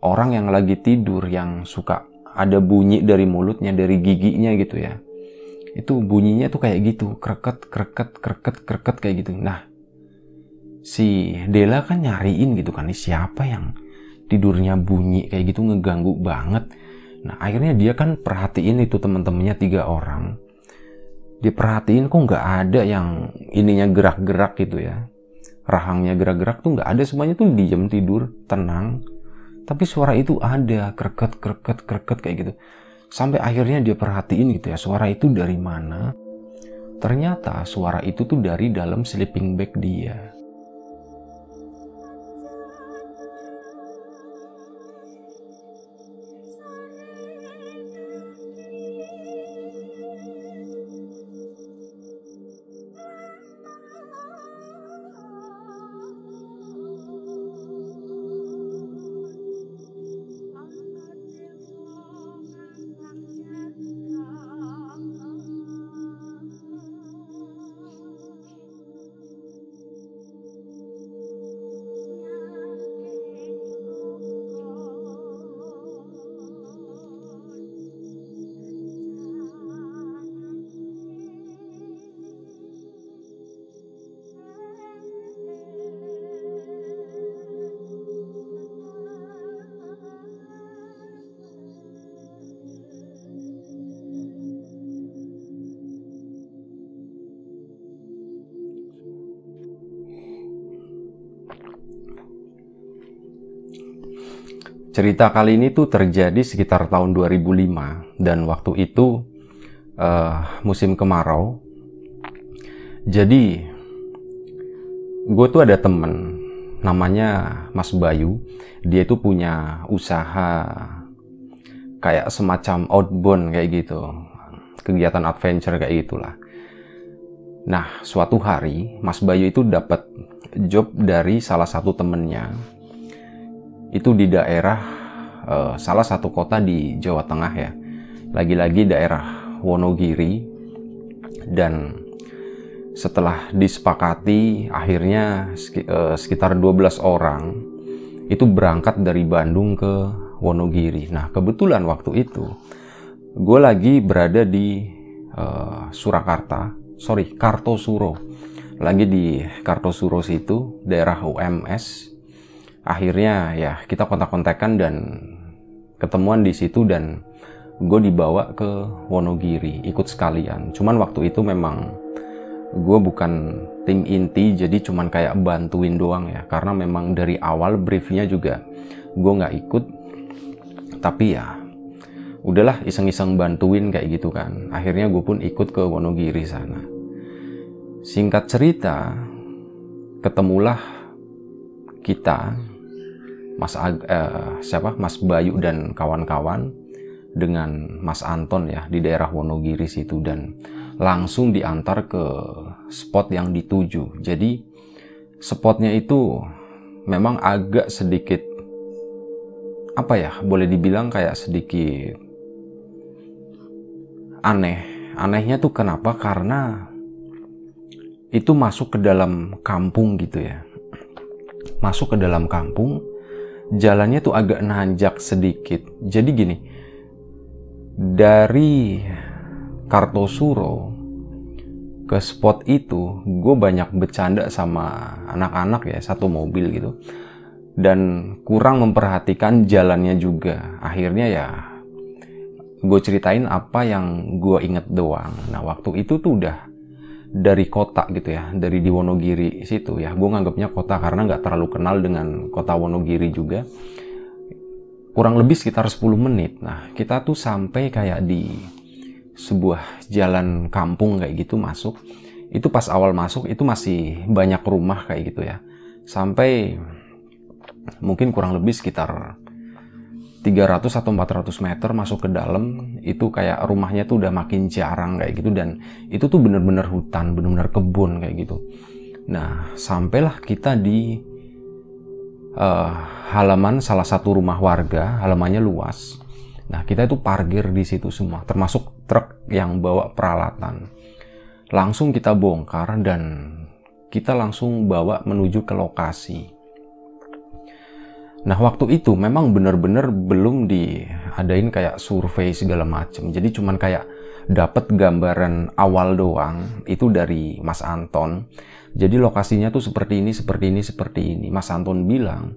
orang yang lagi tidur yang suka ada bunyi dari mulutnya, dari giginya gitu ya. Itu bunyinya tuh kayak gitu, kreket, kreket, kreket, kreket kayak gitu. Nah, si Dela kan nyariin gitu kan, siapa yang tidurnya bunyi kayak gitu ngeganggu banget. Nah, akhirnya dia kan perhatiin itu teman-temannya tiga orang. Dia perhatiin kok nggak ada yang ininya gerak-gerak gitu ya. Rahangnya gerak-gerak tuh nggak ada, semuanya tuh diam tidur, tenang tapi suara itu ada kreket kreket kreket kayak gitu. Sampai akhirnya dia perhatiin gitu ya suara itu dari mana? Ternyata suara itu tuh dari dalam sleeping bag dia Cerita kali ini tuh terjadi sekitar tahun 2005 dan waktu itu uh, musim kemarau. Jadi gue tuh ada temen namanya Mas Bayu. Dia tuh punya usaha kayak semacam outbound kayak gitu, kegiatan adventure kayak gitulah. Nah, suatu hari Mas Bayu itu dapat job dari salah satu temennya itu di daerah uh, salah satu kota di Jawa Tengah ya. Lagi-lagi daerah Wonogiri dan setelah disepakati akhirnya uh, sekitar 12 orang itu berangkat dari Bandung ke Wonogiri. Nah kebetulan waktu itu gue lagi berada di uh, Surakarta, sorry Kartosuro, lagi di Kartosuro situ daerah UMS akhirnya ya kita kontak-kontakan dan ketemuan di situ dan gue dibawa ke Wonogiri ikut sekalian. Cuman waktu itu memang gue bukan tim inti jadi cuman kayak bantuin doang ya. Karena memang dari awal briefnya juga gue nggak ikut. Tapi ya udahlah iseng-iseng bantuin kayak gitu kan. Akhirnya gue pun ikut ke Wonogiri sana. Singkat cerita ketemulah kita Mas Ag eh, siapa Mas Bayu dan kawan-kawan dengan Mas Anton ya di daerah Wonogiri situ dan langsung diantar ke spot yang dituju. Jadi spotnya itu memang agak sedikit apa ya boleh dibilang kayak sedikit aneh. Anehnya tuh kenapa? Karena itu masuk ke dalam kampung gitu ya. Masuk ke dalam kampung jalannya tuh agak nanjak sedikit. Jadi gini, dari Kartosuro ke spot itu, gue banyak bercanda sama anak-anak ya, satu mobil gitu. Dan kurang memperhatikan jalannya juga. Akhirnya ya, gue ceritain apa yang gue inget doang. Nah, waktu itu tuh udah dari kota gitu ya, dari di Wonogiri situ ya. Gue nganggapnya kota karena nggak terlalu kenal dengan kota Wonogiri juga. Kurang lebih sekitar 10 menit. Nah, kita tuh sampai kayak di sebuah jalan kampung kayak gitu masuk. Itu pas awal masuk itu masih banyak rumah kayak gitu ya. Sampai mungkin kurang lebih sekitar 300 atau 400 meter masuk ke dalam itu kayak rumahnya tuh udah makin jarang kayak gitu dan itu tuh bener-bener hutan, bener-bener kebun kayak gitu. Nah, sampailah kita di uh, halaman salah satu rumah warga, halamannya luas. Nah, kita itu parkir di situ semua, termasuk truk yang bawa peralatan. Langsung kita bongkar dan kita langsung bawa menuju ke lokasi Nah waktu itu memang benar-benar belum diadain kayak survei segala macem. Jadi cuman kayak dapat gambaran awal doang itu dari Mas Anton. Jadi lokasinya tuh seperti ini, seperti ini, seperti ini. Mas Anton bilang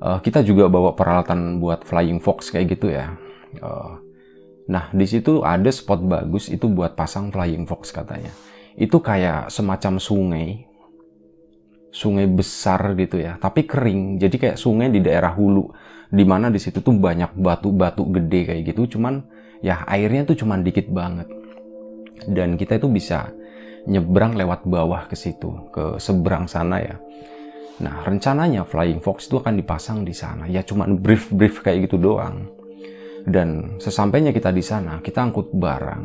uh, kita juga bawa peralatan buat flying fox kayak gitu ya. Uh, nah di situ ada spot bagus itu buat pasang flying fox katanya. Itu kayak semacam sungai sungai besar gitu ya, tapi kering. Jadi kayak sungai di daerah hulu, di mana di situ tuh banyak batu-batu gede kayak gitu. Cuman ya airnya tuh cuman dikit banget. Dan kita itu bisa nyebrang lewat bawah ke situ, ke seberang sana ya. Nah, rencananya Flying Fox itu akan dipasang di sana. Ya cuman brief-brief kayak gitu doang. Dan sesampainya kita di sana, kita angkut barang.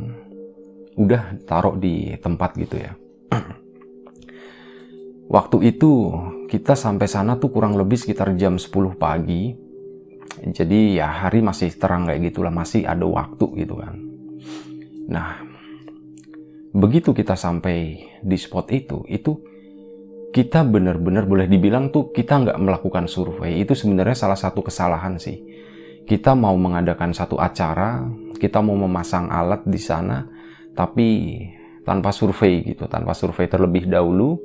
Udah taruh di tempat gitu ya. Waktu itu kita sampai sana tuh kurang lebih sekitar jam 10 pagi. Jadi ya hari masih terang kayak gitulah, masih ada waktu gitu kan. Nah, begitu kita sampai di spot itu, itu kita benar-benar boleh dibilang tuh kita nggak melakukan survei. Itu sebenarnya salah satu kesalahan sih. Kita mau mengadakan satu acara, kita mau memasang alat di sana, tapi tanpa survei gitu, tanpa survei terlebih dahulu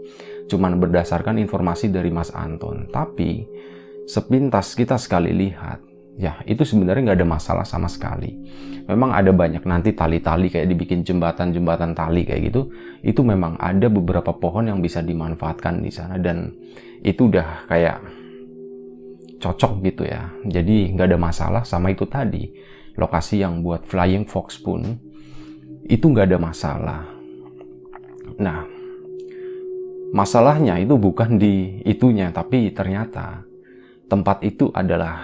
cuman berdasarkan informasi dari Mas Anton. Tapi sepintas kita sekali lihat, ya itu sebenarnya nggak ada masalah sama sekali. Memang ada banyak nanti tali-tali kayak dibikin jembatan-jembatan tali kayak gitu. Itu memang ada beberapa pohon yang bisa dimanfaatkan di sana dan itu udah kayak cocok gitu ya. Jadi nggak ada masalah sama itu tadi. Lokasi yang buat flying fox pun itu nggak ada masalah. Nah, Masalahnya itu bukan di itunya, tapi ternyata tempat itu adalah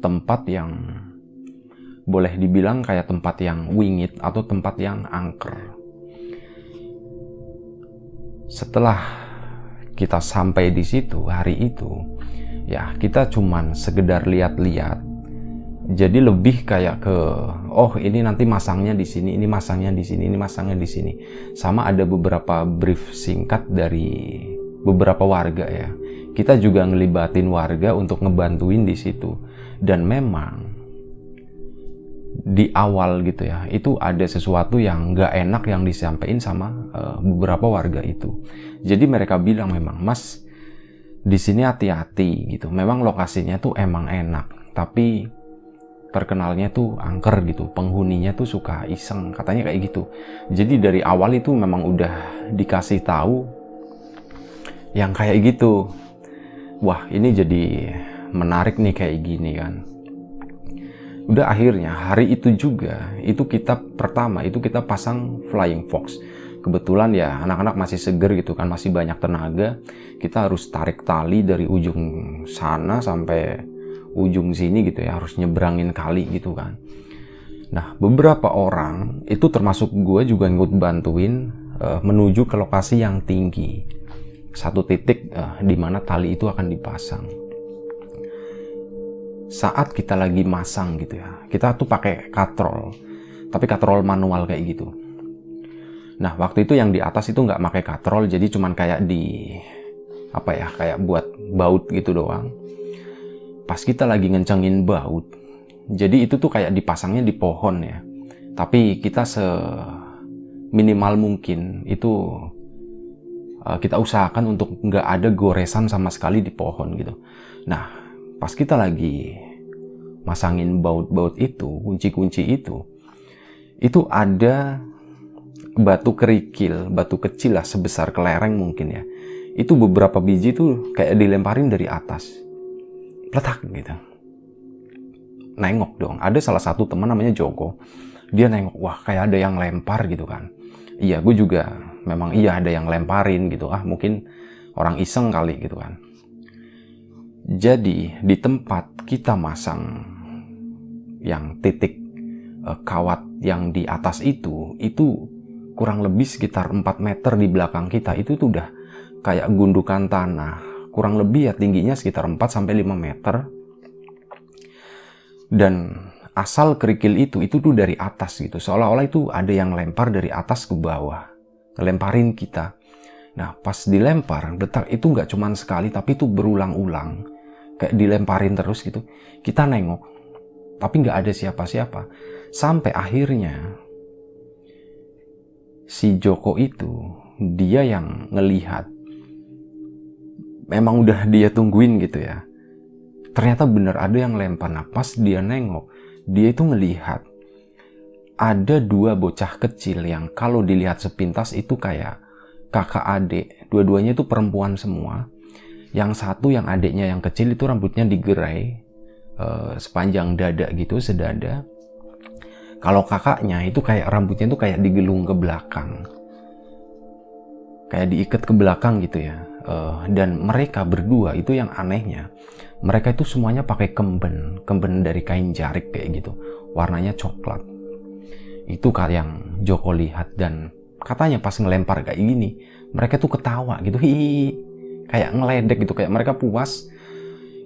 tempat yang boleh dibilang kayak tempat yang wingit atau tempat yang angker. Setelah kita sampai di situ hari itu, ya kita cuman sekedar lihat-lihat jadi lebih kayak ke oh ini nanti masangnya di sini, ini masangnya di sini, ini masangnya di sini. Sama ada beberapa brief singkat dari beberapa warga ya. Kita juga ngelibatin warga untuk ngebantuin di situ. Dan memang di awal gitu ya, itu ada sesuatu yang nggak enak yang disampaikan sama uh, beberapa warga itu. Jadi mereka bilang memang, Mas, di sini hati-hati gitu. Memang lokasinya tuh emang enak, tapi terkenalnya tuh angker gitu penghuninya tuh suka iseng katanya kayak gitu. Jadi dari awal itu memang udah dikasih tahu yang kayak gitu. Wah ini jadi menarik nih kayak gini kan. Udah akhirnya hari itu juga itu kita pertama itu kita pasang flying fox. Kebetulan ya anak-anak masih seger gitu kan masih banyak tenaga. Kita harus tarik tali dari ujung sana sampai ujung sini gitu ya harus nyebrangin kali gitu kan. Nah beberapa orang itu termasuk gue juga ngikut bantuin uh, menuju ke lokasi yang tinggi. Satu titik uh, di mana tali itu akan dipasang. Saat kita lagi masang gitu ya kita tuh pakai katrol tapi katrol manual kayak gitu. Nah waktu itu yang di atas itu nggak pakai katrol jadi cuman kayak di apa ya kayak buat baut gitu doang pas kita lagi ngencengin baut jadi itu tuh kayak dipasangnya di pohon ya. Tapi kita se minimal mungkin itu uh, kita usahakan untuk nggak ada goresan sama sekali di pohon gitu. Nah pas kita lagi masangin baut-baut itu kunci-kunci itu itu ada batu kerikil batu kecil lah sebesar kelereng mungkin ya. Itu beberapa biji tuh kayak dilemparin dari atas letak gitu. Nengok dong ada salah satu teman namanya Joko. Dia nengok wah kayak ada yang lempar gitu kan. Iya gue juga memang iya ada yang lemparin gitu. Ah mungkin orang iseng kali gitu kan. Jadi di tempat kita masang yang titik uh, kawat yang di atas itu itu kurang lebih sekitar 4 meter di belakang kita. Itu tuh udah kayak gundukan tanah kurang lebih ya tingginya sekitar 4 sampai 5 meter. Dan asal kerikil itu itu tuh dari atas gitu. Seolah-olah itu ada yang lempar dari atas ke bawah. Ngelemparin kita. Nah, pas dilempar, detak itu nggak cuma sekali tapi itu berulang-ulang. kayak dilemparin terus gitu kita nengok tapi nggak ada siapa-siapa sampai akhirnya si Joko itu dia yang ngelihat memang udah dia tungguin gitu ya. Ternyata bener ada yang lempar nah pas dia nengok. Dia itu ngelihat ada dua bocah kecil yang kalau dilihat sepintas itu kayak kakak adik. Dua-duanya itu perempuan semua. Yang satu yang adiknya yang kecil itu rambutnya digerai uh, sepanjang dada gitu sedada. Kalau kakaknya itu kayak rambutnya itu kayak digelung ke belakang. Kayak diikat ke belakang gitu ya uh, dan mereka berdua itu yang anehnya mereka itu semuanya pakai kemben kemben dari kain jarik kayak gitu warnanya coklat. Itu yang Joko lihat dan katanya pas ngelempar kayak gini mereka tuh ketawa gitu hi. Kayak ngeledek gitu kayak mereka puas.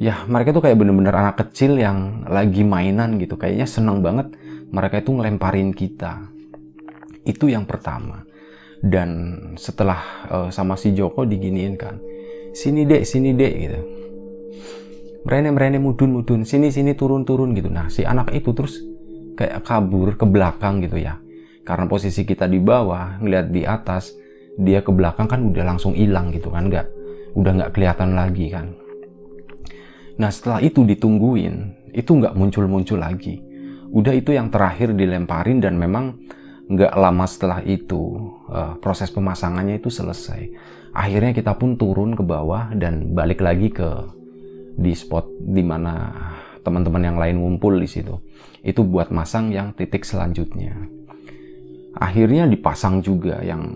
Ya mereka tuh kayak bener-bener anak kecil yang lagi mainan gitu kayaknya seneng banget mereka itu ngelemparin kita. Itu yang pertama dan setelah uh, sama si Joko diginiin kan sini dek sini dek gitu. Merene merene mudun mudun sini sini turun turun gitu. Nah si anak itu terus kayak kabur ke belakang gitu ya. Karena posisi kita di bawah ngeliat di atas dia ke belakang kan udah langsung hilang gitu kan nggak udah nggak kelihatan lagi kan. Nah setelah itu ditungguin itu nggak muncul-muncul lagi. Udah itu yang terakhir dilemparin dan memang nggak lama setelah itu uh, proses pemasangannya itu selesai. Akhirnya kita pun turun ke bawah dan balik lagi ke di spot di mana teman-teman yang lain ngumpul di situ. Itu buat masang yang titik selanjutnya. Akhirnya dipasang juga yang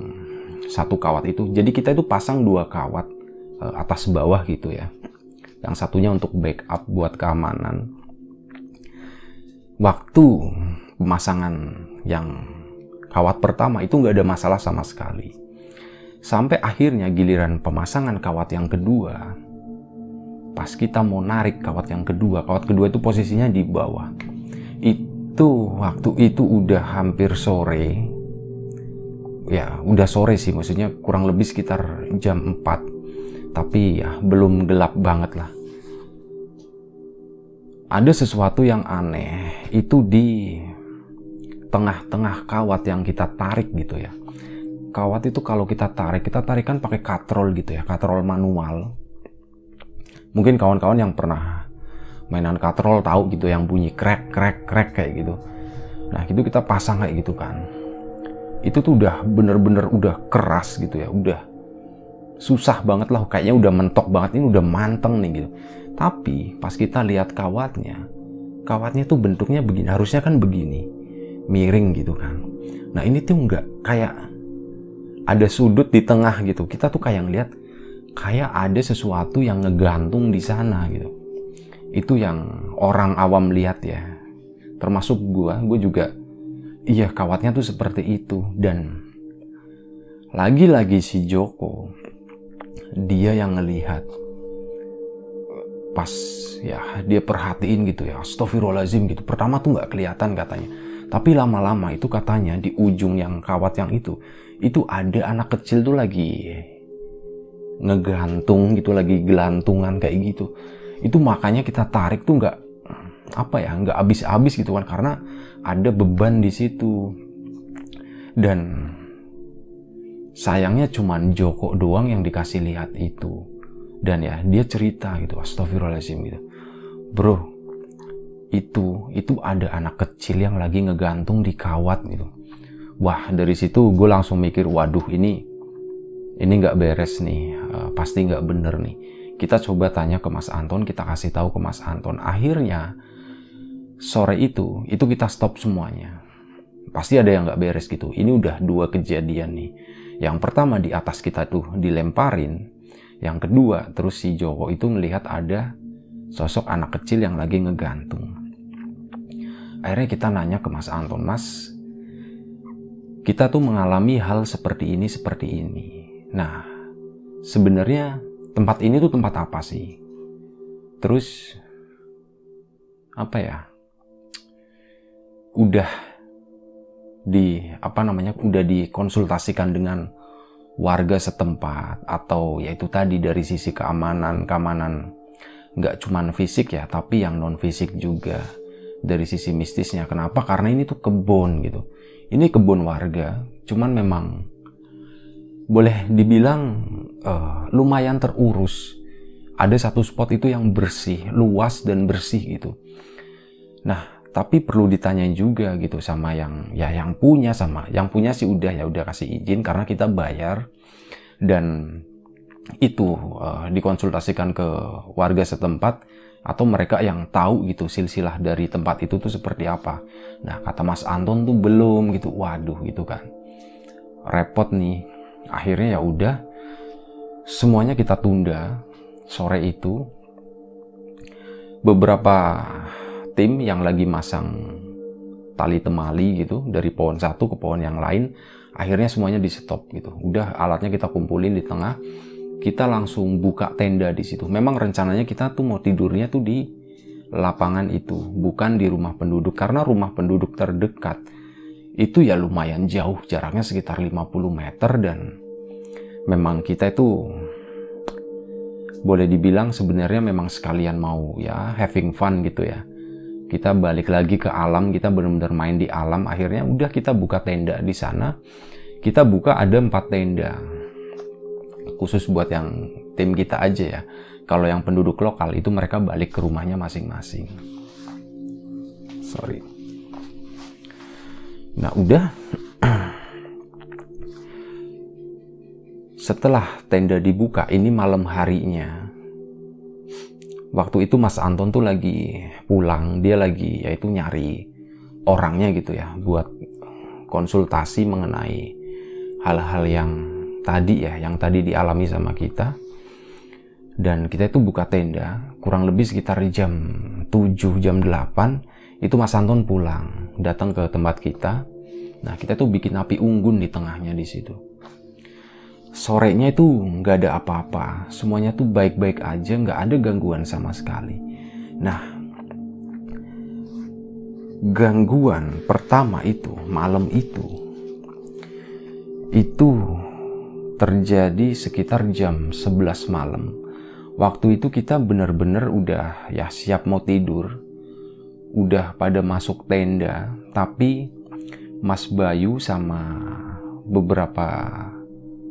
satu kawat itu. Jadi kita itu pasang dua kawat uh, atas bawah gitu ya. Yang satunya untuk backup buat keamanan. Waktu pemasangan yang kawat pertama itu nggak ada masalah sama sekali. Sampai akhirnya giliran pemasangan kawat yang kedua pas kita mau narik kawat yang kedua kawat kedua itu posisinya di bawah. Itu waktu itu udah hampir sore. Ya udah sore sih maksudnya kurang lebih sekitar jam 4 tapi ya belum gelap banget lah. Ada sesuatu yang aneh itu di tengah-tengah kawat yang kita tarik gitu ya. Kawat itu kalau kita tarik kita tarik kan pakai katrol gitu ya katrol manual. Mungkin kawan-kawan yang pernah mainan katrol tahu gitu yang bunyi krek krek krek kayak gitu. Nah itu kita pasang kayak gitu kan. Itu tuh udah bener-bener udah keras gitu ya udah susah banget lah kayaknya udah mentok banget ini udah manteng nih gitu. Tapi pas kita lihat kawatnya kawatnya tuh bentuknya begini harusnya kan begini miring gitu kan. Nah ini tuh nggak kayak ada sudut di tengah gitu. Kita tuh kayak ngeliat kayak ada sesuatu yang ngegantung di sana gitu. Itu yang orang awam lihat ya. Termasuk gua gue juga iya kawatnya tuh seperti itu. Dan lagi-lagi si Joko dia yang ngelihat pas ya dia perhatiin gitu ya Astagfirullahaladzim gitu. Pertama tuh nggak kelihatan katanya tapi lama-lama itu katanya di ujung yang kawat yang itu itu ada anak kecil tuh lagi ngegantung gitu lagi gelantungan kayak gitu. Itu makanya kita tarik tuh nggak apa ya nggak habis-habis gitu kan karena ada beban di situ. Dan sayangnya cuman Joko doang yang dikasih lihat itu. Dan ya dia cerita gitu astagfirullahaladzim gitu. Bro itu itu ada anak kecil yang lagi ngegantung di kawat gitu. Wah dari situ gue langsung mikir waduh ini ini nggak beres nih uh, pasti nggak bener nih. Kita coba tanya ke Mas Anton kita kasih tahu ke Mas Anton. Akhirnya sore itu itu kita stop semuanya. Pasti ada yang nggak beres gitu. Ini udah dua kejadian nih. Yang pertama di atas kita tuh dilemparin. Yang kedua terus si Joko itu melihat ada sosok anak kecil yang lagi ngegantung akhirnya kita nanya ke Mas Anton Mas kita tuh mengalami hal seperti ini seperti ini. Nah sebenarnya tempat ini tuh tempat apa sih? Terus apa ya udah di apa namanya udah dikonsultasikan dengan warga setempat atau yaitu tadi dari sisi keamanan keamanan nggak cuman fisik ya tapi yang non fisik juga dari sisi mistisnya. Kenapa? Karena ini tuh kebun gitu. Ini kebun warga. Cuman memang boleh dibilang uh, lumayan terurus. Ada satu spot itu yang bersih luas dan bersih gitu. Nah tapi perlu ditanyain juga gitu sama yang ya yang punya sama yang punya sih udah ya udah kasih izin karena kita bayar. Dan itu uh, dikonsultasikan ke warga setempat atau mereka yang tahu gitu silsilah dari tempat itu tuh seperti apa. Nah kata Mas Anton tuh belum gitu, waduh gitu kan, repot nih. Akhirnya ya udah, semuanya kita tunda sore itu. Beberapa tim yang lagi masang tali temali gitu dari pohon satu ke pohon yang lain, akhirnya semuanya di stop gitu. Udah alatnya kita kumpulin di tengah kita langsung buka tenda di situ. Memang rencananya kita tuh mau tidurnya tuh di lapangan itu, bukan di rumah penduduk karena rumah penduduk terdekat itu ya lumayan jauh, jaraknya sekitar 50 meter dan memang kita itu boleh dibilang sebenarnya memang sekalian mau ya having fun gitu ya. Kita balik lagi ke alam, kita benar-benar main di alam. Akhirnya udah kita buka tenda di sana. Kita buka ada empat tenda khusus buat yang tim kita aja ya. Kalau yang penduduk lokal itu mereka balik ke rumahnya masing-masing. Sorry. Nah udah. Setelah tenda dibuka, ini malam harinya. Waktu itu Mas Anton tuh lagi pulang, dia lagi yaitu nyari orangnya gitu ya buat konsultasi mengenai hal-hal yang tadi ya, yang tadi dialami sama kita. Dan kita itu buka tenda, kurang lebih sekitar jam 7, jam 8, itu Mas Anton pulang, datang ke tempat kita. Nah, kita tuh bikin api unggun di tengahnya di situ. Sorenya itu nggak ada apa-apa, semuanya tuh baik-baik aja, nggak ada gangguan sama sekali. Nah, gangguan pertama itu, malam itu, itu terjadi sekitar jam 11 malam. Waktu itu kita benar-benar udah ya siap mau tidur. Udah pada masuk tenda, tapi Mas Bayu sama beberapa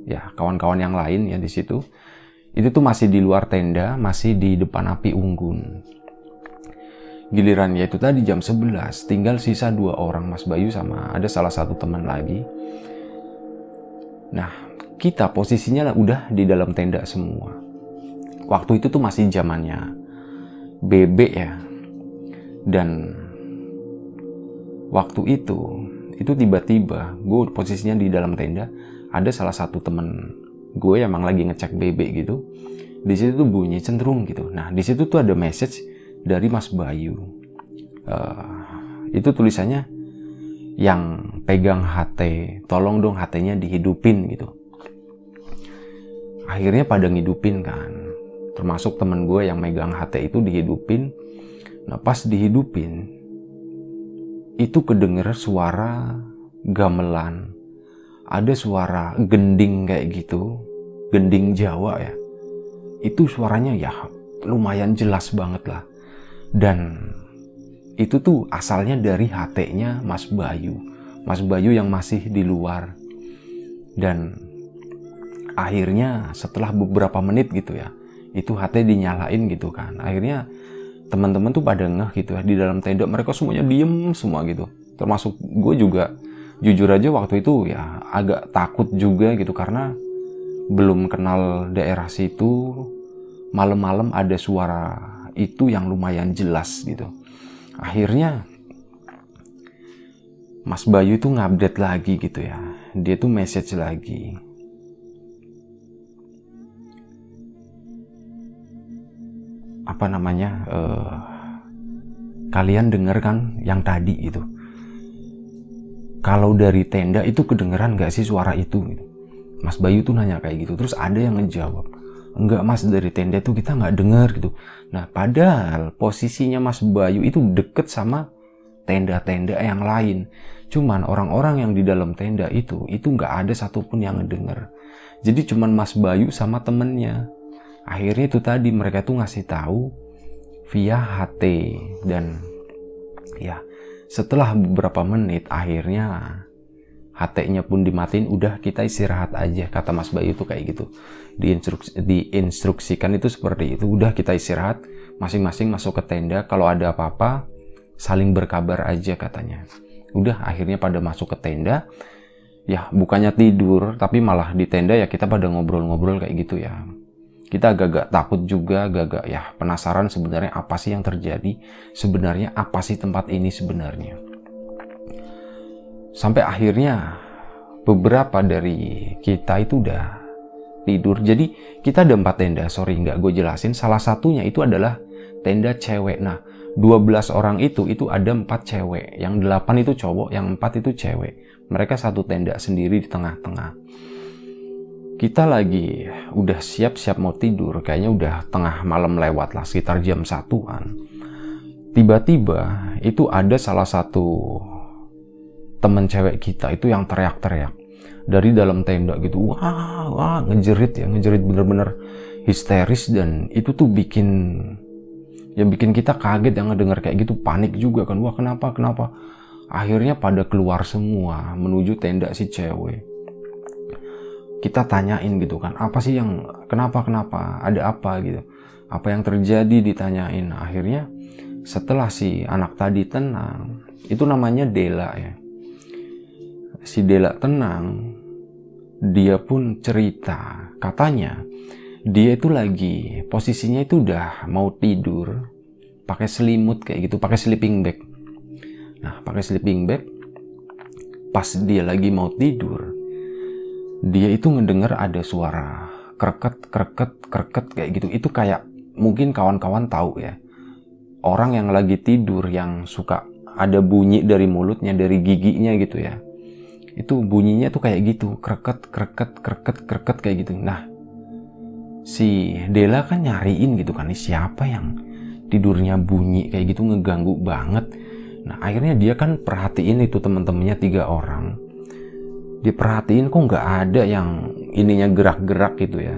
ya kawan-kawan yang lain ya di situ itu tuh masih di luar tenda, masih di depan api unggun. Gilirannya itu tadi jam 11, tinggal sisa dua orang Mas Bayu sama ada salah satu teman lagi. Nah, kita posisinya udah di dalam tenda semua. Waktu itu tuh masih zamannya bebek ya. Dan waktu itu, itu tiba-tiba gue posisinya di dalam tenda, ada salah satu temen gue yang emang lagi ngecek bebek gitu. Di situ tuh bunyi cenderung gitu. Nah, di situ tuh ada message dari Mas Bayu. Uh, itu tulisannya yang pegang HT, tolong dong HT-nya dihidupin gitu akhirnya pada ngidupin kan. Termasuk temen gue yang megang HT itu dihidupin. Nah pas dihidupin itu kedenger suara gamelan. Ada suara gending kayak gitu. Gending Jawa ya. Itu suaranya ya lumayan jelas banget lah. Dan itu tuh asalnya dari HT-nya Mas Bayu. Mas Bayu yang masih di luar. Dan akhirnya setelah beberapa menit gitu ya itu HT dinyalain gitu kan. Akhirnya teman-teman tuh pada ngeh gitu ya di dalam tenda. Mereka semuanya diem semua gitu. Termasuk gue juga jujur aja waktu itu ya agak takut juga gitu karena belum kenal daerah situ. Malam-malam ada suara itu yang lumayan jelas gitu. Akhirnya Mas Bayu tuh ngupdate lagi gitu ya. Dia tuh message lagi apa namanya uh, kalian denger kan yang tadi itu kalau dari tenda itu kedengeran gak sih suara itu gitu. Mas Bayu tuh nanya kayak gitu terus ada yang ngejawab enggak mas dari tenda tuh kita nggak denger gitu. Nah padahal posisinya Mas Bayu itu deket sama tenda-tenda yang lain. Cuman orang-orang yang di dalam tenda itu itu nggak ada satupun yang ngedenger. Jadi cuman Mas Bayu sama temennya akhirnya itu tadi mereka tuh ngasih tahu via HT dan ya setelah beberapa menit akhirnya HT-nya pun dimatiin udah kita istirahat aja kata Mas Bayu itu kayak gitu. Diinstruksi, diinstruksikan itu seperti itu udah kita istirahat masing-masing masuk ke tenda kalau ada apa-apa saling berkabar aja katanya. Udah akhirnya pada masuk ke tenda ya bukannya tidur tapi malah di tenda ya kita pada ngobrol-ngobrol kayak gitu ya kita agak-agak takut juga agak-agak ya penasaran sebenarnya apa sih yang terjadi sebenarnya apa sih tempat ini sebenarnya. Sampai akhirnya beberapa dari kita itu udah tidur. Jadi kita ada empat tenda sorry nggak gue jelasin. Salah satunya itu adalah tenda cewek. Nah 12 orang itu itu ada empat cewek. Yang delapan itu cowok yang empat itu cewek. Mereka satu tenda sendiri di tengah-tengah kita lagi udah siap-siap mau tidur kayaknya udah tengah malam lewat lah sekitar jam satuan. Tiba-tiba itu ada salah satu temen cewek kita itu yang teriak-teriak dari dalam tenda gitu. Wah wah ngejerit ya ngejerit bener-bener histeris dan itu tuh bikin yang bikin kita kaget yang ngedenger kayak gitu panik juga kan. Wah kenapa kenapa? Akhirnya pada keluar semua menuju tenda si cewek kita tanyain gitu kan. Apa sih yang kenapa kenapa ada apa gitu. Apa yang terjadi ditanyain. Akhirnya setelah si anak tadi tenang itu namanya Dela ya. Si Dela tenang, dia pun cerita, katanya dia itu lagi posisinya itu udah mau tidur, pakai selimut kayak gitu, pakai sleeping bag. Nah, pakai sleeping bag, pas dia lagi mau tidur, dia itu ngedenger ada suara kreket, kreket, kreket kayak gitu. Itu kayak mungkin kawan-kawan tahu ya. Orang yang lagi tidur yang suka ada bunyi dari mulutnya, dari giginya gitu ya itu bunyinya tuh kayak gitu kreket kreket kreket kreket kayak gitu nah si Dela kan nyariin gitu kan siapa yang tidurnya bunyi kayak gitu ngeganggu banget nah akhirnya dia kan perhatiin itu teman-temannya tiga orang diperhatiin kok nggak ada yang ininya gerak-gerak gitu ya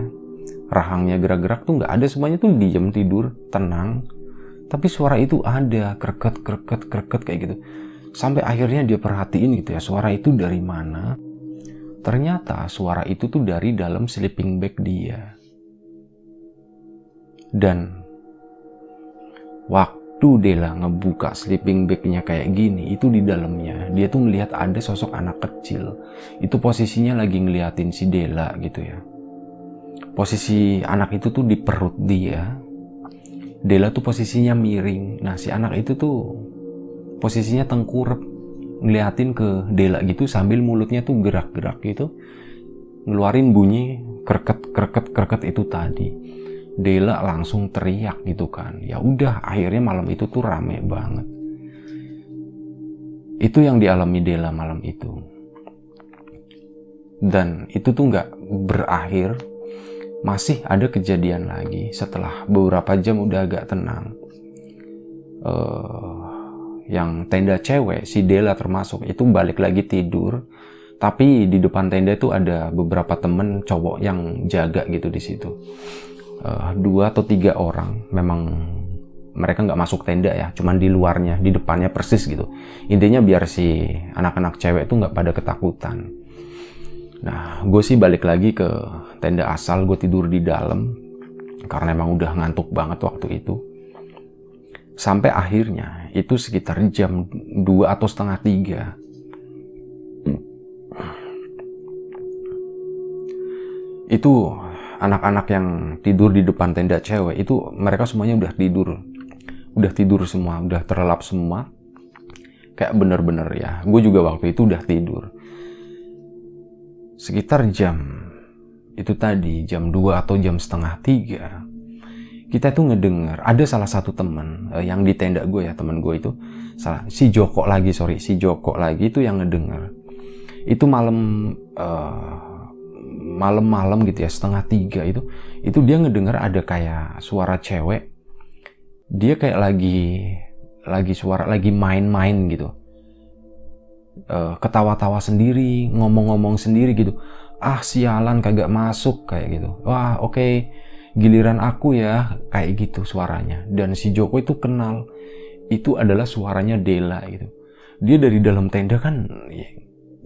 rahangnya gerak-gerak tuh nggak ada semuanya tuh diam tidur tenang tapi suara itu ada kreket kreket kreket kayak gitu Sampai akhirnya dia perhatiin gitu ya, suara itu dari mana. Ternyata suara itu tuh dari dalam sleeping bag dia. Dan waktu Dela ngebuka sleeping bagnya kayak gini, itu di dalamnya dia tuh melihat ada sosok anak kecil. Itu posisinya lagi ngeliatin si Dela gitu ya. Posisi anak itu tuh di perut dia. Dela tuh posisinya miring. Nah si anak itu tuh posisinya tengkurap ngeliatin ke Dela gitu sambil mulutnya tuh gerak-gerak gitu ngeluarin bunyi kerket kerket kerket itu tadi Dela langsung teriak gitu kan. Ya udah akhirnya malam itu tuh rame banget. Itu yang dialami Dela malam itu. Dan itu tuh nggak berakhir. Masih ada kejadian lagi setelah beberapa jam udah agak tenang. Uh, yang tenda cewek si Dela termasuk itu balik lagi tidur. Tapi di depan tenda itu ada beberapa temen cowok yang jaga gitu di situ uh, dua atau tiga orang. Memang mereka nggak masuk tenda ya cuman di luarnya di depannya persis gitu. Intinya biar si anak-anak cewek itu nggak pada ketakutan. Nah gue sih balik lagi ke tenda asal gue tidur di dalam karena emang udah ngantuk banget waktu itu. Sampai akhirnya itu sekitar jam 2 atau setengah tiga. Itu anak-anak yang tidur di depan tenda cewek itu mereka semuanya udah tidur. Udah tidur semua udah terlelap semua. Kayak bener-bener ya gue juga waktu itu udah tidur. Sekitar jam itu tadi jam 2 atau jam setengah tiga kita tuh ngedenger ada salah satu teman uh, yang di tenda gue ya teman gue itu salah si Joko lagi sorry si Joko lagi itu yang ngedenger. Itu malam uh, malam-malam gitu ya setengah tiga itu itu dia ngedenger ada kayak suara cewek. Dia kayak lagi lagi suara lagi main-main gitu. Uh, ketawa-tawa sendiri ngomong-ngomong sendiri gitu. Ah sialan kagak masuk kayak gitu. Wah oke okay giliran aku ya kayak gitu suaranya. Dan si Joko itu kenal itu adalah suaranya Dela gitu. Dia dari dalam tenda kan ya,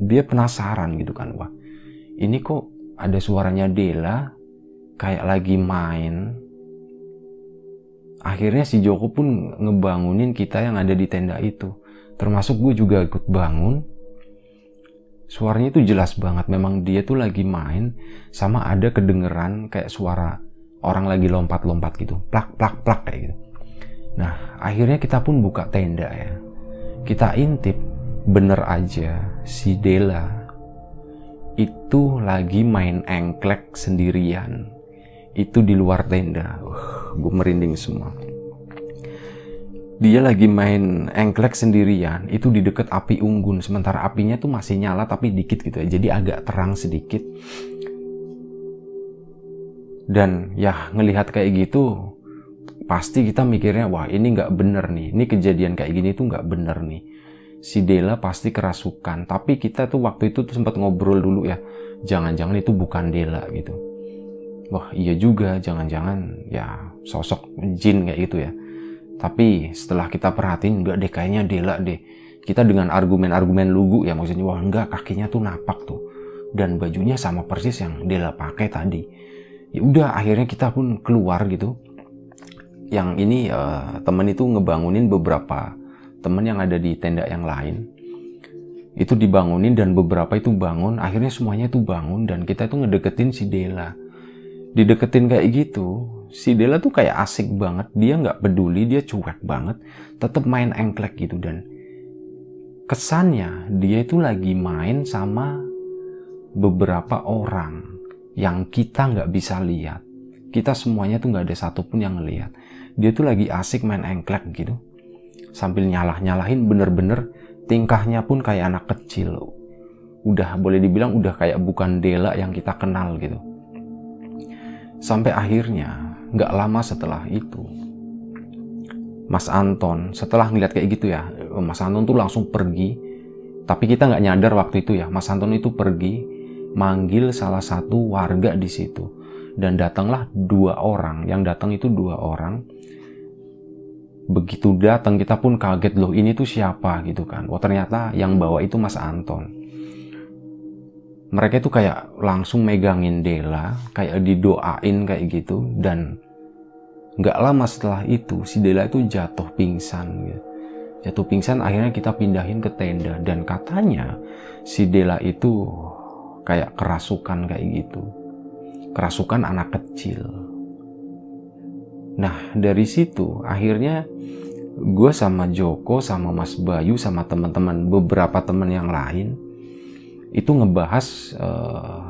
dia penasaran gitu kan wah ini kok ada suaranya Dela kayak lagi main. Akhirnya si Joko pun ngebangunin kita yang ada di tenda itu. Termasuk gue juga ikut bangun. Suaranya itu jelas banget. Memang dia tuh lagi main sama ada kedengeran kayak suara orang lagi lompat-lompat gitu. Plak plak plak kayak gitu. Nah akhirnya kita pun buka tenda ya. Kita intip bener aja si Dela itu lagi main engklek sendirian. Itu di luar tenda. Uh, gue merinding semua. Dia lagi main engklek sendirian. Itu di deket api unggun. Sementara apinya tuh masih nyala tapi dikit gitu ya. Jadi agak terang sedikit. Dan ya ngelihat kayak gitu pasti kita mikirnya wah ini nggak bener nih. Ini kejadian kayak gini tuh nggak bener nih si Dela pasti kerasukan. Tapi kita tuh waktu itu tuh sempat ngobrol dulu ya. Jangan-jangan itu bukan Dela gitu. Wah iya juga. Jangan-jangan ya sosok jin kayak gitu ya. Tapi setelah kita perhatiin nggak deh kayaknya Dela deh. Kita dengan argumen-argumen lugu ya maksudnya wah enggak kakinya tuh napak tuh. Dan bajunya sama persis yang Dela pakai tadi. Ya udah akhirnya kita pun keluar gitu. Yang ini uh, temen itu ngebangunin beberapa temen yang ada di tenda yang lain itu dibangunin dan beberapa itu bangun akhirnya semuanya itu bangun dan kita itu ngedeketin si Dela dideketin kayak gitu si Dela tuh kayak asik banget dia nggak peduli dia cuek banget tetap main engklek gitu dan kesannya dia itu lagi main sama beberapa orang yang kita nggak bisa lihat. Kita semuanya tuh nggak ada satupun yang ngelihat. Dia tuh lagi asik main engklek gitu. Sambil nyalah-nyalahin bener-bener tingkahnya pun kayak anak kecil. Udah boleh dibilang udah kayak bukan Dela yang kita kenal gitu. Sampai akhirnya nggak lama setelah itu Mas Anton setelah ngeliat kayak gitu ya Mas Anton tuh langsung pergi tapi kita nggak nyadar waktu itu ya Mas Anton itu pergi manggil salah satu warga di situ dan datanglah dua orang yang datang itu dua orang begitu datang kita pun kaget loh ini tuh siapa gitu kan oh ternyata yang bawa itu Mas Anton mereka itu kayak langsung megangin Dela kayak didoain kayak gitu dan nggak lama setelah itu si Dela itu jatuh pingsan gitu. jatuh pingsan akhirnya kita pindahin ke tenda dan katanya si Dela itu kayak kerasukan kayak gitu. Kerasukan anak kecil. Nah, dari situ akhirnya gue sama Joko, sama Mas Bayu, sama teman-teman beberapa teman yang lain itu ngebahas uh,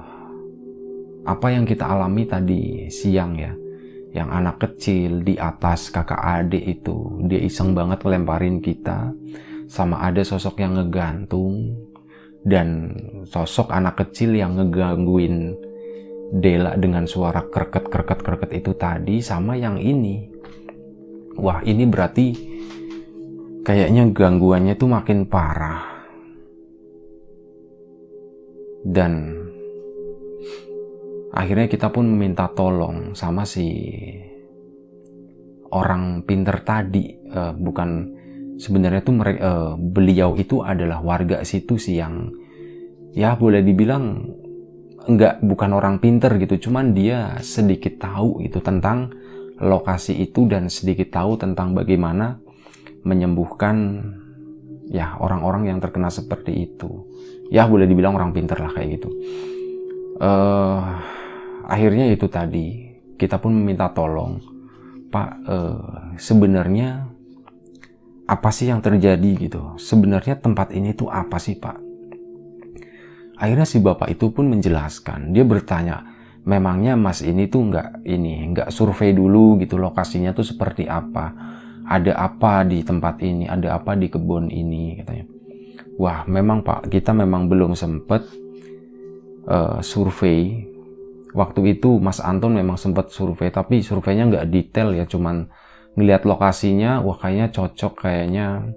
apa yang kita alami tadi siang ya. Yang anak kecil di atas kakak adik itu dia iseng banget lemparin kita sama ada sosok yang ngegantung dan sosok anak kecil yang ngegangguin Dela dengan suara kerket kerket kerket itu tadi sama yang ini. Wah ini berarti kayaknya gangguannya tuh makin parah. Dan akhirnya kita pun meminta tolong sama si orang pinter tadi. Uh, bukan sebenarnya tuh uh, beliau itu adalah warga situ sih yang ya boleh dibilang enggak bukan orang pinter gitu. Cuman dia sedikit tahu itu tentang lokasi itu dan sedikit tahu tentang bagaimana menyembuhkan ya orang-orang yang terkena seperti itu. Ya boleh dibilang orang pinter lah kayak gitu. Uh, akhirnya itu tadi kita pun meminta tolong pak uh, sebenarnya apa sih yang terjadi gitu? Sebenarnya tempat ini tuh apa sih pak akhirnya si bapak itu pun menjelaskan. Dia bertanya memangnya mas ini tuh nggak ini nggak survei dulu gitu lokasinya tuh seperti apa? Ada apa di tempat ini ada apa di kebun ini? Katanya. Wah memang pak. Kita memang belum sempet uh, survei. Waktu itu Mas Anton memang sempat survei tapi surveinya nggak detail ya cuman ngelihat lokasinya wah kayaknya cocok kayaknya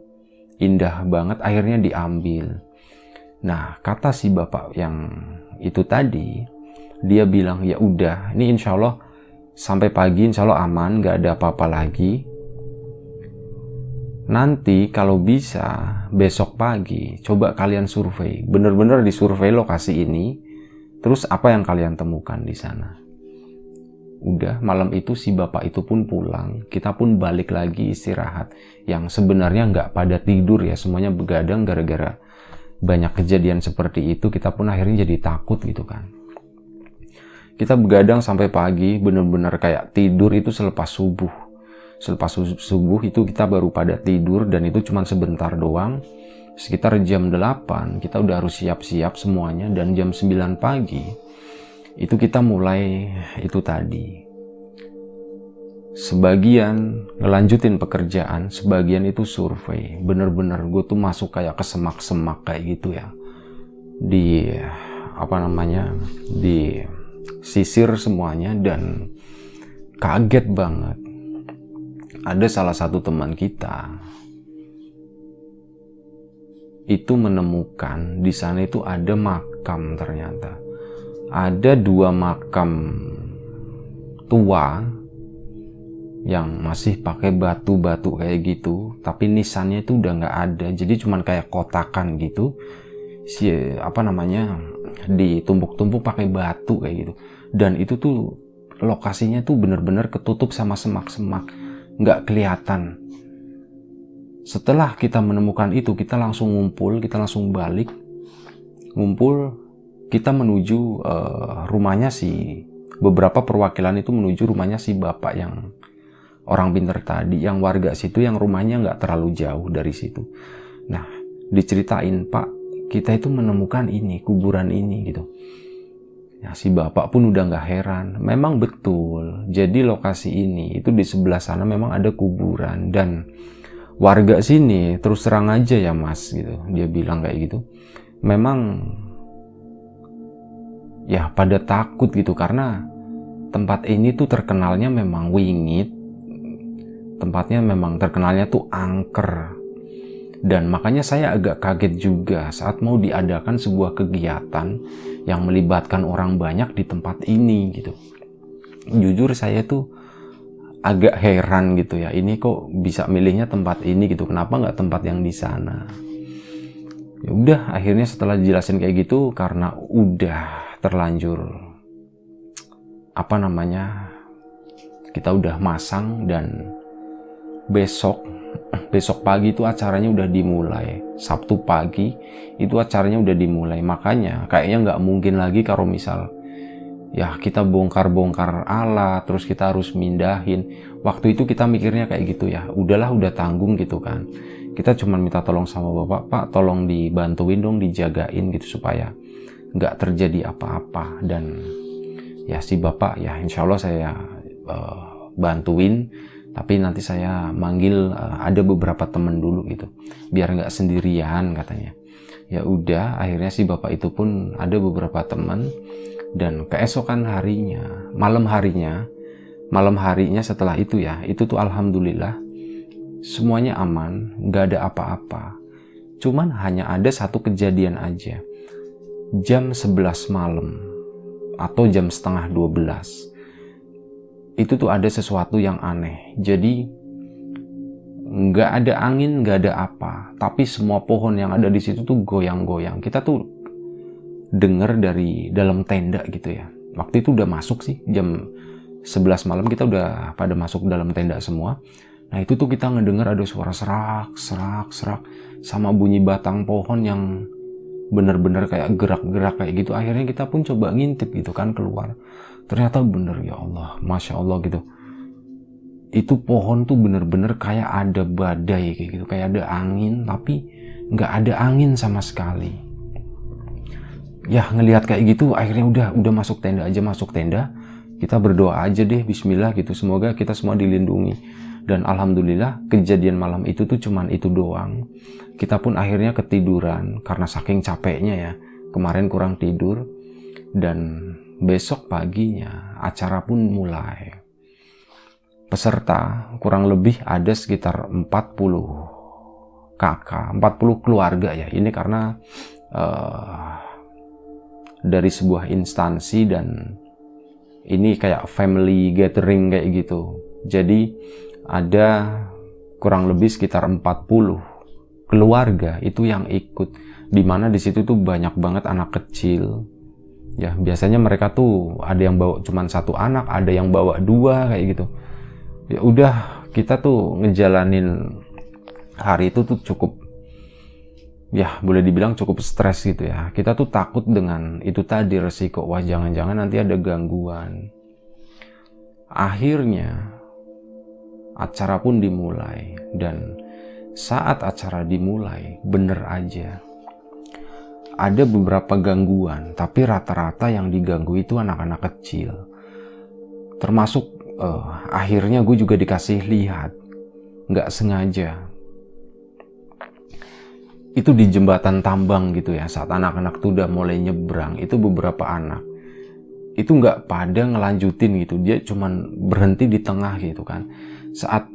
indah banget akhirnya diambil nah kata si bapak yang itu tadi dia bilang ya udah ini insya Allah sampai pagi insya Allah aman nggak ada apa-apa lagi. Nanti kalau bisa besok pagi coba kalian survei. Bener-bener disurvei lokasi ini terus apa yang kalian temukan di sana? Udah malam itu si bapak itu pun pulang. Kita pun balik lagi istirahat. Yang sebenarnya nggak pada tidur ya semuanya begadang gara-gara banyak kejadian seperti itu kita pun akhirnya jadi takut gitu kan. Kita begadang sampai pagi bener-bener kayak tidur itu selepas subuh. Selepas subuh itu kita baru pada tidur dan itu cuma sebentar doang. Sekitar jam 8 kita udah harus siap-siap semuanya dan jam 9 pagi itu kita mulai itu tadi sebagian ngelanjutin pekerjaan sebagian itu survei bener-bener gue tuh masuk kayak ke semak-semak kayak gitu ya di apa namanya di sisir semuanya dan kaget banget. Ada salah satu teman kita itu menemukan di sana itu ada makam ternyata. Ada dua makam tua yang masih pakai batu-batu kayak gitu, tapi nisannya itu udah nggak ada, jadi cuman kayak kotakan gitu. Si apa namanya ditumpuk-tumpuk pakai batu kayak gitu. Dan itu tuh lokasinya tuh bener-bener ketutup sama semak-semak. Nggak kelihatan. Setelah kita menemukan itu kita langsung ngumpul kita langsung balik. Ngumpul kita menuju uh, rumahnya si beberapa perwakilan itu menuju rumahnya si bapak yang orang pinter tadi yang warga situ yang rumahnya nggak terlalu jauh dari situ nah diceritain pak kita itu menemukan ini, kuburan ini gitu. Ya, si bapak pun udah nggak heran. Memang betul. Jadi lokasi ini itu di sebelah sana memang ada kuburan dan warga sini terus terang aja ya mas gitu. Dia bilang kayak gitu. Memang ya pada takut gitu karena tempat ini tuh terkenalnya memang wingit. Tempatnya memang terkenalnya tuh angker dan makanya saya agak kaget juga saat mau diadakan sebuah kegiatan yang melibatkan orang banyak di tempat ini gitu. Jujur saya tuh agak heran gitu ya. Ini kok bisa milihnya tempat ini gitu. Kenapa nggak tempat yang di sana? Ya udah, akhirnya setelah dijelasin kayak gitu karena udah terlanjur apa namanya kita udah masang dan besok besok pagi itu acaranya udah dimulai. Sabtu pagi itu acaranya udah dimulai. Makanya kayaknya nggak mungkin lagi kalau misal ya kita bongkar-bongkar alat terus kita harus mindahin. Waktu itu kita mikirnya kayak gitu ya udahlah udah tanggung gitu kan. Kita cuma minta tolong sama bapak pak tolong dibantuin dong dijagain gitu supaya nggak terjadi apa-apa. Dan ya si bapak ya insya Allah saya uh, bantuin tapi nanti saya manggil uh, ada beberapa temen dulu gitu biar nggak sendirian katanya. Ya udah akhirnya si bapak itu pun ada beberapa teman dan keesokan harinya malam harinya malam harinya setelah itu ya itu tuh alhamdulillah semuanya aman nggak ada apa-apa. Cuman hanya ada satu kejadian aja. Jam 11 malam atau jam setengah 12 itu tuh ada sesuatu yang aneh. Jadi nggak ada angin, nggak ada apa, tapi semua pohon yang ada di situ tuh goyang-goyang. Kita tuh dengar dari dalam tenda gitu ya. Waktu itu udah masuk sih jam 11 malam kita udah pada masuk dalam tenda semua. Nah itu tuh kita ngedengar ada suara serak, serak, serak sama bunyi batang pohon yang bener-bener kayak gerak-gerak kayak gitu. Akhirnya kita pun coba ngintip gitu kan keluar ternyata bener ya Allah. Masya Allah gitu. Itu pohon tuh bener-bener kayak ada badai kayak gitu. Kayak ada angin tapi nggak ada angin sama sekali. Ya ngelihat kayak gitu akhirnya udah udah masuk tenda aja masuk tenda. Kita berdoa aja deh Bismillah gitu. Semoga kita semua dilindungi. Dan alhamdulillah kejadian malam itu tuh cuman itu doang. Kita pun akhirnya ketiduran karena saking capeknya ya. Kemarin kurang tidur dan besok paginya acara pun mulai. Peserta kurang lebih ada sekitar 40 kakak, 40 keluarga ya. Ini karena uh, dari sebuah instansi dan ini kayak family gathering kayak gitu. Jadi ada kurang lebih sekitar 40 keluarga itu yang ikut di mana di situ tuh banyak banget anak kecil ya biasanya mereka tuh ada yang bawa cuma satu anak ada yang bawa dua kayak gitu. Ya udah kita tuh ngejalanin hari itu tuh cukup ya boleh dibilang cukup stres gitu ya. Kita tuh takut dengan itu tadi resiko. Wah jangan-jangan nanti ada gangguan. Akhirnya acara pun dimulai. Dan saat acara dimulai bener aja ada beberapa gangguan, tapi rata-rata yang diganggu itu anak-anak kecil. Termasuk uh, akhirnya gue juga dikasih lihat, nggak sengaja. Itu di jembatan tambang gitu ya, saat anak-anak tuh udah mulai nyebrang, itu beberapa anak. Itu nggak pada ngelanjutin gitu, dia cuman berhenti di tengah gitu kan. Saat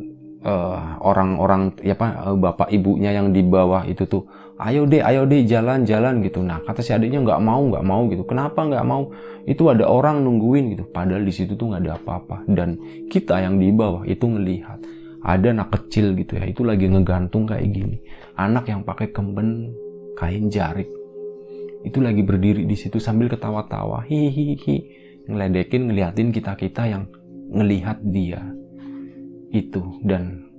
orang-orang uh, ya apa bapak ibunya yang di bawah itu tuh ayo deh ayo deh jalan-jalan gitu. Nah kata si adiknya nggak mau nggak mau gitu. Kenapa nggak mau? Itu ada orang nungguin gitu. Padahal di situ tuh nggak ada apa-apa. Dan kita yang di bawah itu ngelihat ada anak kecil gitu ya. Itu lagi ngegantung kayak gini. Anak yang pakai kemben kain jarik. Itu lagi berdiri di situ sambil ketawa-tawa. Hihihi. Ngeledekin ngeliatin kita kita yang ngelihat dia itu. Dan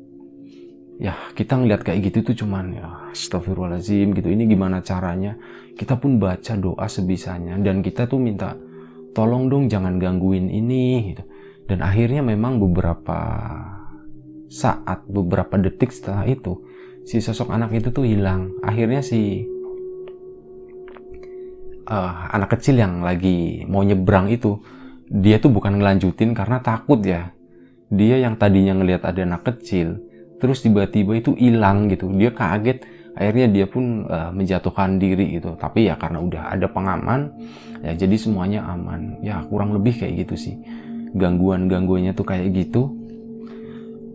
ya kita ngeliat kayak gitu tuh cuman ya astagfirullahaladzim gitu. Ini gimana caranya? Kita pun baca doa sebisanya dan kita tuh minta tolong dong jangan gangguin ini gitu. Dan akhirnya memang beberapa saat beberapa detik setelah itu si sosok anak itu tuh hilang. Akhirnya si uh, anak kecil yang lagi mau nyebrang itu dia tuh bukan ngelanjutin karena takut ya dia yang tadinya ngelihat ada anak kecil terus tiba-tiba itu hilang gitu. Dia kaget akhirnya dia pun uh, menjatuhkan diri gitu. Tapi ya karena udah ada pengaman ya jadi semuanya aman. Ya kurang lebih kayak gitu sih. Gangguan gangguannya tuh kayak gitu.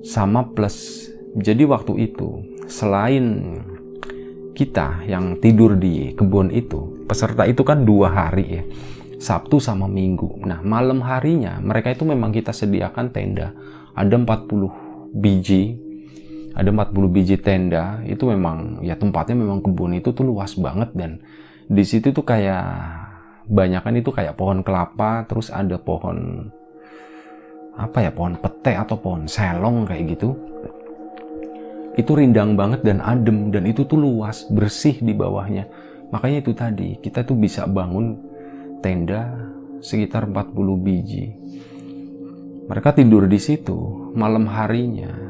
Sama plus jadi waktu itu selain kita yang tidur di kebun itu peserta itu kan dua hari ya Sabtu sama Minggu. Nah malam harinya mereka itu memang kita sediakan tenda. Ada 40 biji ada 40 biji tenda. Itu memang ya tempatnya memang kebun itu tuh luas banget dan di situ tuh kayak banyak kan itu kayak pohon kelapa terus ada pohon apa ya pohon pete atau pohon selong kayak gitu. Itu rindang banget dan adem dan itu tuh luas bersih di bawahnya. Makanya itu tadi kita tuh bisa bangun tenda sekitar 40 biji mereka tidur di situ malam harinya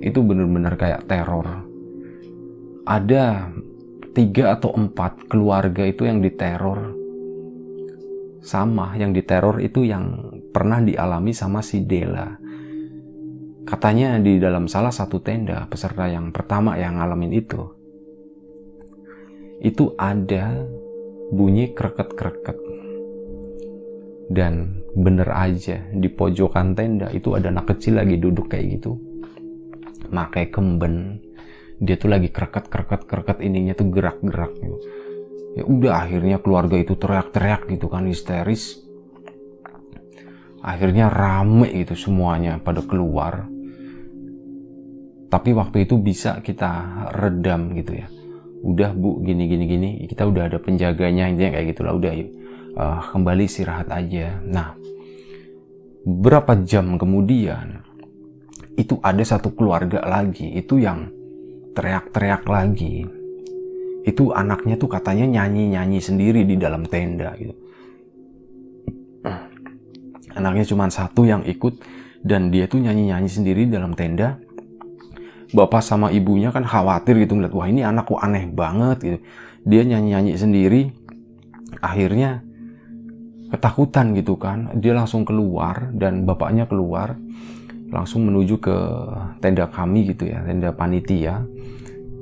itu benar-benar kayak teror. Ada tiga atau empat keluarga itu yang diteror. Sama yang diteror itu yang pernah dialami sama si Dela. Katanya di dalam salah satu tenda peserta yang pertama yang ngalamin itu. Itu ada bunyi kreket-kreket. Dan bener aja di pojokan tenda itu ada anak kecil lagi duduk kayak gitu. Pakai kemben. Dia tuh lagi kereket ininya tuh gerak gerak gitu. Ya udah akhirnya keluarga itu teriak-teriak gitu kan histeris. Akhirnya rame gitu semuanya pada keluar. Tapi waktu itu bisa kita redam gitu ya udah bu gini gini gini. Kita udah ada penjaganya intinya kayak gitulah. Udah yuk. Uh, kembali istirahat aja. Nah berapa jam kemudian itu ada satu keluarga lagi itu yang teriak-teriak lagi. Itu anaknya tuh katanya nyanyi-nyanyi sendiri di dalam tenda gitu. Anaknya cuma satu yang ikut dan dia tuh nyanyi-nyanyi sendiri di dalam tenda bapak sama ibunya kan khawatir gitu ngeliat wah ini anakku aneh banget gitu dia nyanyi-nyanyi sendiri akhirnya ketakutan gitu kan dia langsung keluar dan bapaknya keluar langsung menuju ke tenda kami gitu ya, tenda panitia.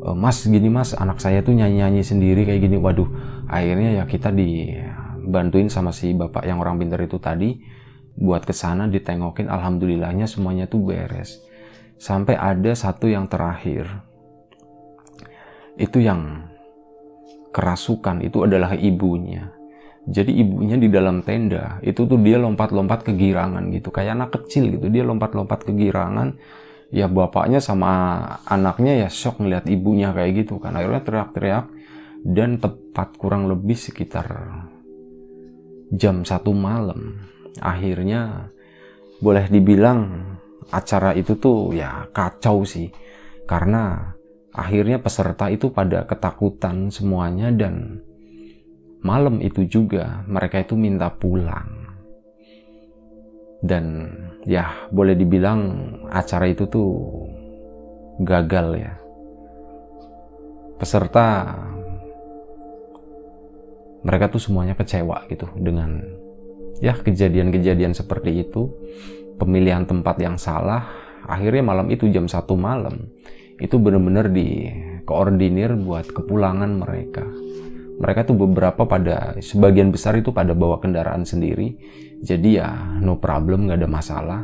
E, mas gini mas, anak saya tuh nyanyi-nyanyi sendiri kayak gini. Waduh, akhirnya ya kita dibantuin sama si bapak yang orang pintar itu tadi buat ke sana ditengokin. Alhamdulillahnya semuanya tuh beres. Sampai ada satu yang terakhir. Itu yang kerasukan itu adalah ibunya. jadi ibunya di dalam tenda itu tuh dia lompat-lompat kegirangan gitu kayak anak kecil gitu dia lompat-lompat kegirangan ya bapaknya sama anaknya ya shock ngeliat ibunya kayak gitu kan akhirnya teriak-teriak dan tepat kurang lebih sekitar jam satu malam akhirnya boleh dibilang acara itu tuh ya kacau sih karena akhirnya peserta itu pada ketakutan semuanya dan malam itu juga mereka itu minta pulang. Dan ya boleh dibilang acara itu tuh gagal ya. Peserta mereka tuh semuanya kecewa gitu dengan ya kejadian-kejadian seperti itu. Pemilihan tempat yang salah, akhirnya malam itu jam satu malam itu benar-benar dikoordinir buat kepulangan mereka. Mereka tuh beberapa pada sebagian besar itu pada bawa kendaraan sendiri. Jadi ya no problem nggak ada masalah.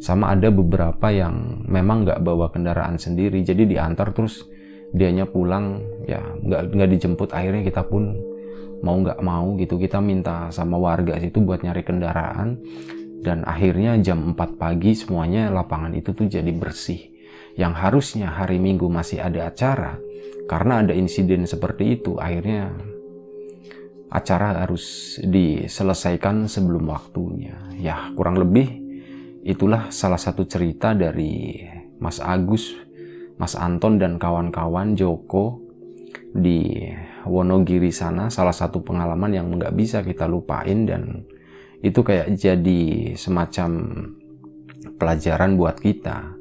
Sama ada beberapa yang memang nggak bawa kendaraan sendiri. Jadi diantar terus dianya pulang ya nggak nggak dijemput. Akhirnya kita pun mau nggak mau gitu kita minta sama warga situ buat nyari kendaraan dan akhirnya jam 4 pagi semuanya lapangan itu tuh jadi bersih yang harusnya hari minggu masih ada acara karena ada insiden seperti itu akhirnya acara harus diselesaikan sebelum waktunya. Ya, kurang lebih itulah salah satu cerita dari Mas Agus, Mas Anton dan kawan-kawan Joko di Wonogiri sana salah satu pengalaman yang nggak bisa kita lupain dan itu kayak jadi semacam pelajaran buat kita.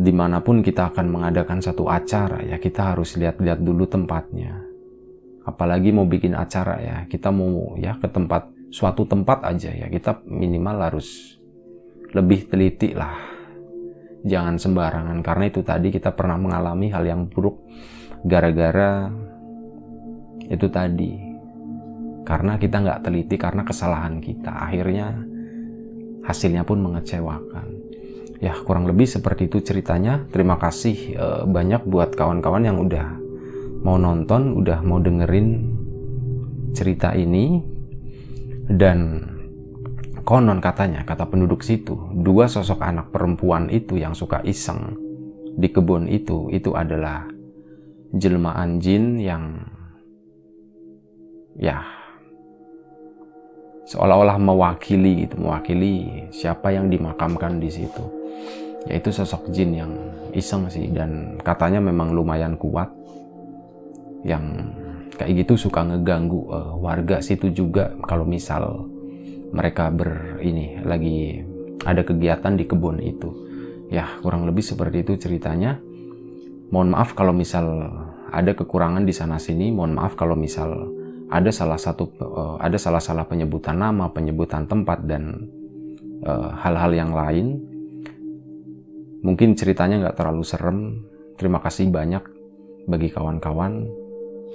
Di mana pun kita akan mengadakan satu acara ya kita harus lihat-lihat dulu tempatnya. Apalagi mau bikin acara ya kita mau ya ke tempat suatu tempat aja ya kita minimal harus lebih teliti lah. Jangan sembarangan karena itu tadi kita pernah mengalami hal yang buruk gara-gara itu tadi karena kita nggak teliti karena kesalahan kita. Akhirnya hasilnya pun mengecewakan. Ya kurang lebih seperti itu ceritanya. Terima kasih eh, banyak buat kawan-kawan yang udah mau nonton, udah mau dengerin cerita ini. Dan konon katanya, kata penduduk situ, dua sosok anak perempuan itu yang suka iseng di kebun itu, itu adalah jelmaan jin yang ya seolah-olah mewakili gitu, mewakili siapa yang dimakamkan di situ. Yaitu sosok jin yang iseng sih dan katanya memang lumayan kuat. Yang kayak gitu suka ngeganggu uh, warga situ juga. Kalau misal mereka ber ini lagi ada kegiatan di kebun itu. Ya kurang lebih seperti itu ceritanya. Mohon maaf kalau misal ada kekurangan di sana sini mohon maaf kalau misal ada salah satu uh, ada salah salah penyebutan nama penyebutan tempat dan eh, hal-hal yang lain mungkin ceritanya nggak terlalu serem terima kasih banyak bagi kawan-kawan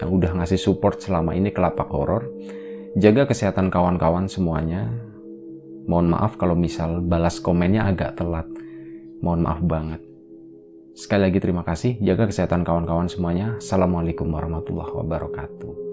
yang udah ngasih support selama ini ke lapak horor. Jaga kesehatan kawan-kawan semuanya. Mohon maaf kalau misal balas komennya agak telat. Mohon maaf banget. Sekali lagi terima kasih. Jaga kesehatan kawan-kawan semuanya. Assalamualaikum warahmatullahi wabarakatuh.